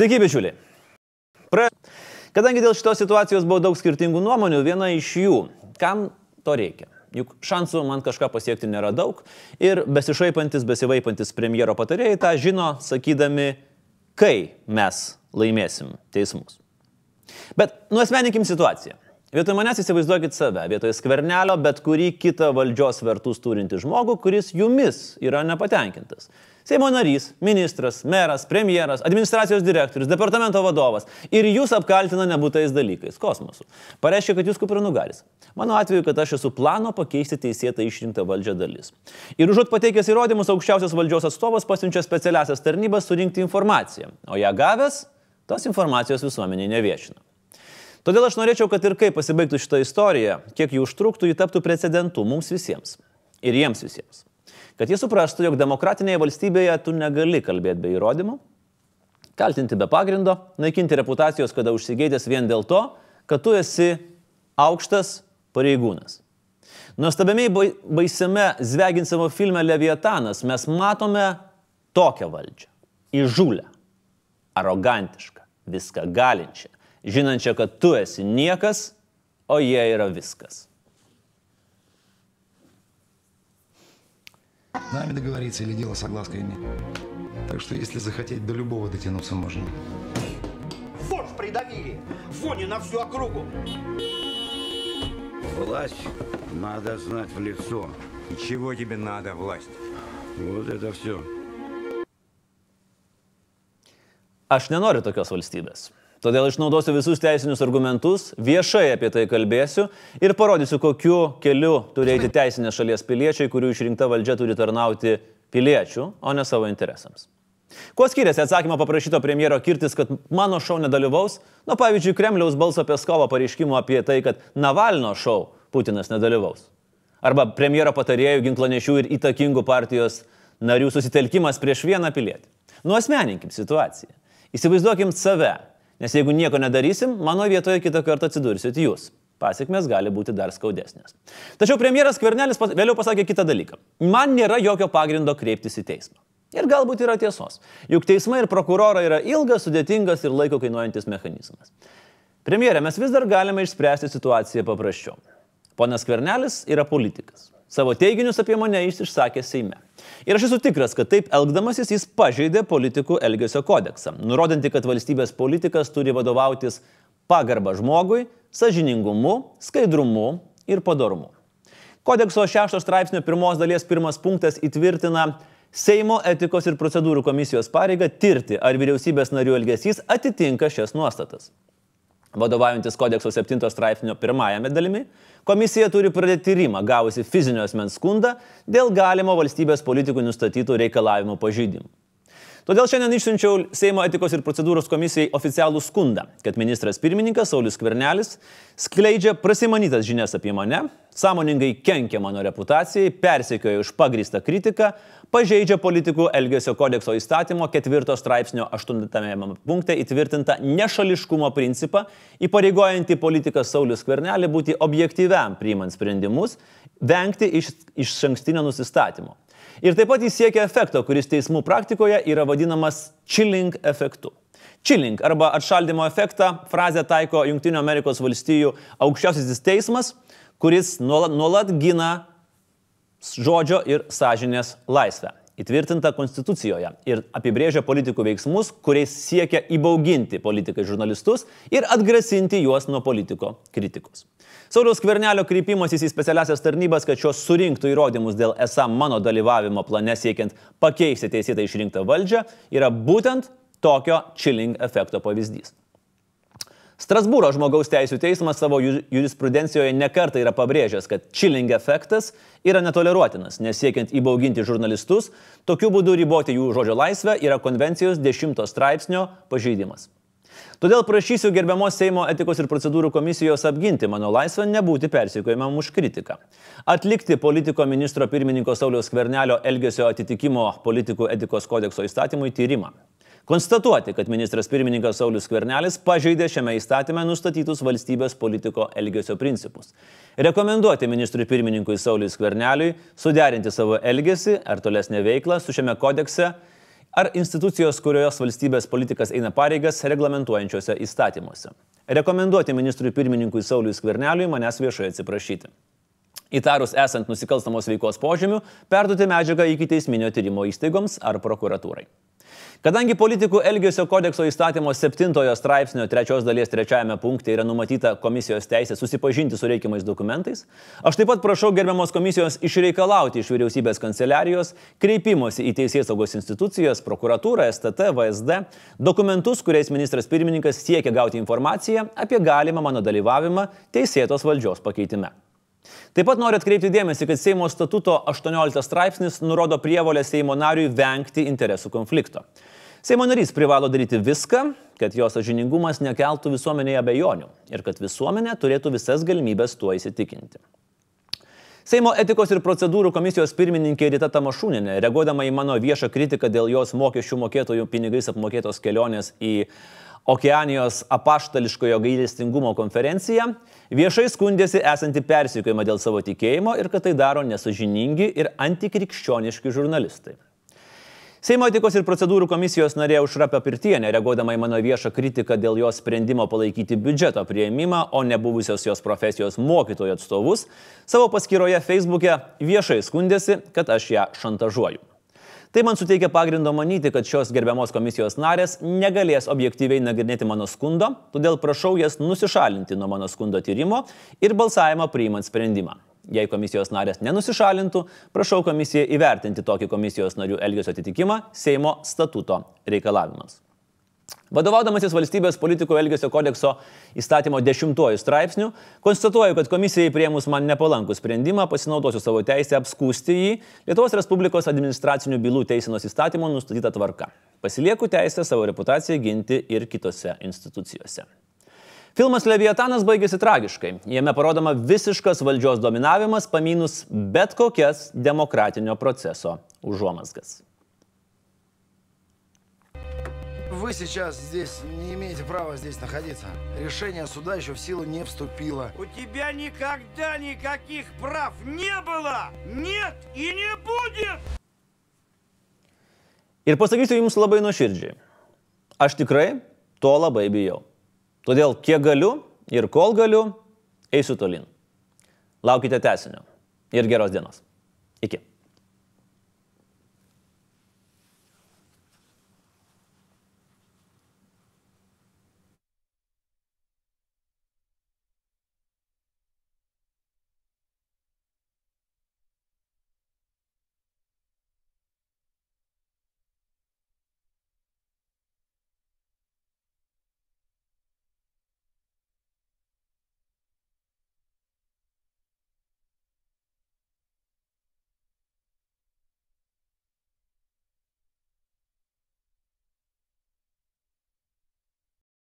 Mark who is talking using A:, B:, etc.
A: Sveiki, bičiuliai. Pra... Kadangi dėl šitos situacijos buvo daug skirtingų nuomonių, viena iš jų, kam to reikia? Juk šansų man kažką pasiekti nėra daug ir besišaipantis, besivaipantis premjero patarėjai tą žino, sakydami, kai mes laimėsim teismus. Bet nuosmeninkim situaciją. Vietoj manęs įsivaizduokit save, vietoj skvernelio, bet kurį kitą valdžios vertus turinti žmogų, kuris jumis yra nepatenkintas. Seimo narys, ministras, meras, premjeras, administracijos direktorius, departamento vadovas ir jūs apkaltina nebūtais dalykais - kosmosu. Pareiškia, kad jūs nugalis. Mano atveju, kad aš esu plano pakeisti teisėtą išrinktą valdžią dalis. Ir užuot pateikęs įrodymus, aukščiausias valdžios atstovas pasiunčia specialiasias tarnybas surinkti informaciją, o ją gavęs, tos informacijos visuomeniai neviešina. Todėl aš norėčiau, kad ir kaip pasibaigtų šitą istoriją, kiek jų užtruktų, jį taptų precedentu mums visiems. Ir jiems visiems. Kad jie suprastų, jog demokratinėje valstybėje tu negali kalbėti be įrodymų, kaltinti be pagrindo, naikinti reputacijos, kada užsigeidęs vien dėl to, kad tu esi aukštas pareigūnas. Nuostabiai baisiame Zveginsavo filme Leviatanas mes matome tokią valdžią. Įžūlę, arogantišką, viską galinčią, žinančią, kad tu esi niekas, o jie yra viskas.
B: Нами договориться или дело соглаской иметь. Так что если захотеть, до любого дотянуться можно.
C: Форс придавили! Фоне на всю округу!
D: Власть надо знать в лицо.
C: И чего тебе надо, власть?
D: Вот это все.
A: Aš nenoriu tokios valstybės. Todėl išnaudosiu visus teisinius argumentus, viešai apie tai kalbėsiu ir parodysiu, kokiu keliu turi eiti teisinės šalies piliečiai, kurių išrinkta valdžia turi tarnauti piliečių, o ne savo interesams. Kuo skiriasi atsakymo paprašyto premjero Kirtis, kad mano šau nedalyvaus, nuo pavyzdžiui Kremliaus balso Peskovo pareiškimo apie tai, kad Navalno šau Putinas nedalyvaus. Arba premjero patarėjų, ginklanešių ir įtakingų partijos narių susitelkimas prieš vieną pilietį. Nuosmeninkim situaciją. Įsivaizduokim save, Nes jeigu nieko nedarysim, mano vietoje kitą kartą atsidursit jūs. Pasiekmes gali būti dar skaudesnės. Tačiau premjeras Kvernelis pas, vėliau pasakė kitą dalyką. Man nėra jokio pagrindo kreiptis į teismą. Ir galbūt yra tiesos. Juk teismai ir prokurorai yra ilgas, sudėtingas ir laiko kainuojantis mechanizmas. Premjerė, mes vis dar galime išspręsti situaciją paprasčiau. Ponas Kvernelis yra politikas. Savo teiginius apie mane jis išsakė Seime. Ir aš esu tikras, kad taip elgdamasis jis pažeidė politikų elgesio kodeksą, nurodantį, kad valstybės politikas turi vadovautis pagarba žmogui, sažiningumu, skaidrumu ir padarumu. Kodekso 6 straipsnio pirmos dalies pirmas punktas įtvirtina Seimo etikos ir procedūrų komisijos pareigą tirti, ar vyriausybės narių elgesys atitinka šias nuostatas. Vadovaujantis kodekso 7 straipsnio pirmajame dalimi, komisija turi pradėti tyrimą gavusi fizinio asmens skundą dėl galimo valstybės politikų nustatytų reikalavimų pažeidimų. Todėl šiandien išsiunčiau Seimo etikos ir procedūros komisijai oficialų skundą, kad ministras pirmininkas Saulis Kvernelis skleidžia prasimanytas žinias apie mane, sąmoningai kenkia mano reputacijai, persekioja už pagrįstą kritiką, pažeidžia politikų elgesio kodekso įstatymo ketvirto straipsnio aštuntame punkte įtvirtintą nešališkumo principą, įpareigojantį politiką Saulis Kvernelį būti objektyviam priimant sprendimus, vengti iš, iš šankstinio nusistatymo. Ir taip pat jis siekia efekto, kuris teismų praktikoje yra vadinamas chilling efektu. Chilling arba atšaldimo efektą frazę taiko Junktinio Amerikos valstijų aukščiausiasis teismas, kuris nuolat, nuolat gina žodžio ir sąžinės laisvę įtvirtinta Konstitucijoje ir apibrėžia politikų veiksmus, kuriais siekia įbauginti politikai žurnalistus ir atgrasinti juos nuo politiko kritikos. Sauliaus Kvernelio kreipimasis į specialiasias tarnybas, kad šios surinktų įrodymus dėl esą mano dalyvavimo plane siekiant pakeisti teisėtai išrinktą valdžią, yra būtent tokio chilling efekto pavyzdys. Strasbūro žmogaus teisų teismas savo jurisprudencijoje nekartą yra pabrėžęs, kad chilling efektas yra netoleruotinas, nes siekiant įbauginti žurnalistus, tokiu būdu riboti jų žodžio laisvę yra konvencijos 10 straipsnio pažeidimas. Todėl prašysiu gerbiamos Seimo etikos ir procedūrų komisijos apginti mano laisvę nebūti persikojimam už kritiką. Atlikti politiko ministro pirmininko Sauliaus Kvernelio elgesio atitikimo politikų etikos kodekso įstatymui tyrimą. Konstatuoti, kad ministras pirmininkas Saulis Skvernelis pažeidė šiame įstatyme nustatytus valstybės politiko elgesio principus. Rekomenduoti ministrui pirmininkui Saulis Skverneliui suderinti savo elgesį ar tolesnę veiklą su šiame kodekse ar institucijos, kurios valstybės politikas eina pareigas reglamentuojančiose įstatymuose. Rekomenduoti ministrui pirmininkui Sauliui Skverneliui manęs viešai atsiprašyti. Įtarus esant nusikalstamos veikos požymių, perduoti medžiagą iki teisminio tyrimo įstaigoms ar prokuratūrai. Kadangi politikų Elgesio kodekso įstatymo 7 straipsnio 3 dalies 3 punkte yra numatyta komisijos teisė susipažinti su reikiamais dokumentais, aš taip pat prašau gerbiamos komisijos išreikalauti iš vyriausybės kanceliarijos kreipimosi į teisės saugos institucijas, prokuratūrą, STT, VSD dokumentus, kuriais ministras pirmininkas siekia gauti informaciją apie galimą mano dalyvavimą teisėtos valdžios pakeitime. Taip pat noriu atkreipti dėmesį, kad Seimo statuto 18 straipsnis nurodo prievolę Seimo nariui vengti interesų konflikto. Seimo narys privalo daryti viską, kad jo sažiningumas nekeltų visuomenėje abejonių ir kad visuomenė turėtų visas galimybės tuo įsitikinti. Seimo etikos ir procedūrų komisijos pirmininkė Rita Tamašūninė, reaguodama į mano viešą kritiką dėl jos mokesčių mokėtojų pinigais apmokėtos kelionės į Okeanijos apaštališkojo gailestingumo konferenciją, viešai skundėsi esanti persikėjimą dėl savo tikėjimo ir kad tai daro nesažiningi ir antikrikščioniški žurnalistai. Seimo etikos ir procedūrų komisijos narė Užra Papirtienė, reaguodama į mano viešą kritiką dėl jos sprendimo palaikyti biudžeto prieimimą, o ne buvusios jos profesijos mokytojų atstovus, savo paskyroje Facebook'e viešai skundėsi, kad aš ją šantažuoju. Tai man suteikia pagrindo manyti, kad šios gerbiamos komisijos narės negalės objektyviai nagrinėti mano skundo, todėl prašau jas nusišalinti nuo mano skundo tyrimo ir balsavimo priimant sprendimą. Jei komisijos narės nenusišalintų, prašau komisiją įvertinti tokį komisijos narių elgesio atitikimą Seimo statuto reikalavimas. Vadovaudamasis valstybės politikų elgesio kodekso įstatymo 10 straipsnių, konstatuoju, kad komisijai prieimus man nepalankų sprendimą pasinaudosiu savo teisę apskūsti jį Lietuvos Respublikos administracinių bylų teisinos įstatymo nustatytą tvarką. Pasilieku teisę savo reputaciją ginti ir kitose institucijose. Filmas Leviatanas baigėsi tragiškai. Jame parodoma visiškas valdžios dominavimas, paminus bet kokias demokratinio proceso užuomasgas.
E: Вы сейчас здесь не имеете права здесь находиться. Решение суда еще в силу не вступило.
C: У тебя никогда никаких прав не было! Нет и не будет!
A: Ir pasakysiu jums labai nuoširdžiai. Aš tikrai to labai bijau. Todėl kiek galiu ir kol galiu, eisiu tolin. Laukite tesinio. Ir geros dienos. Iki.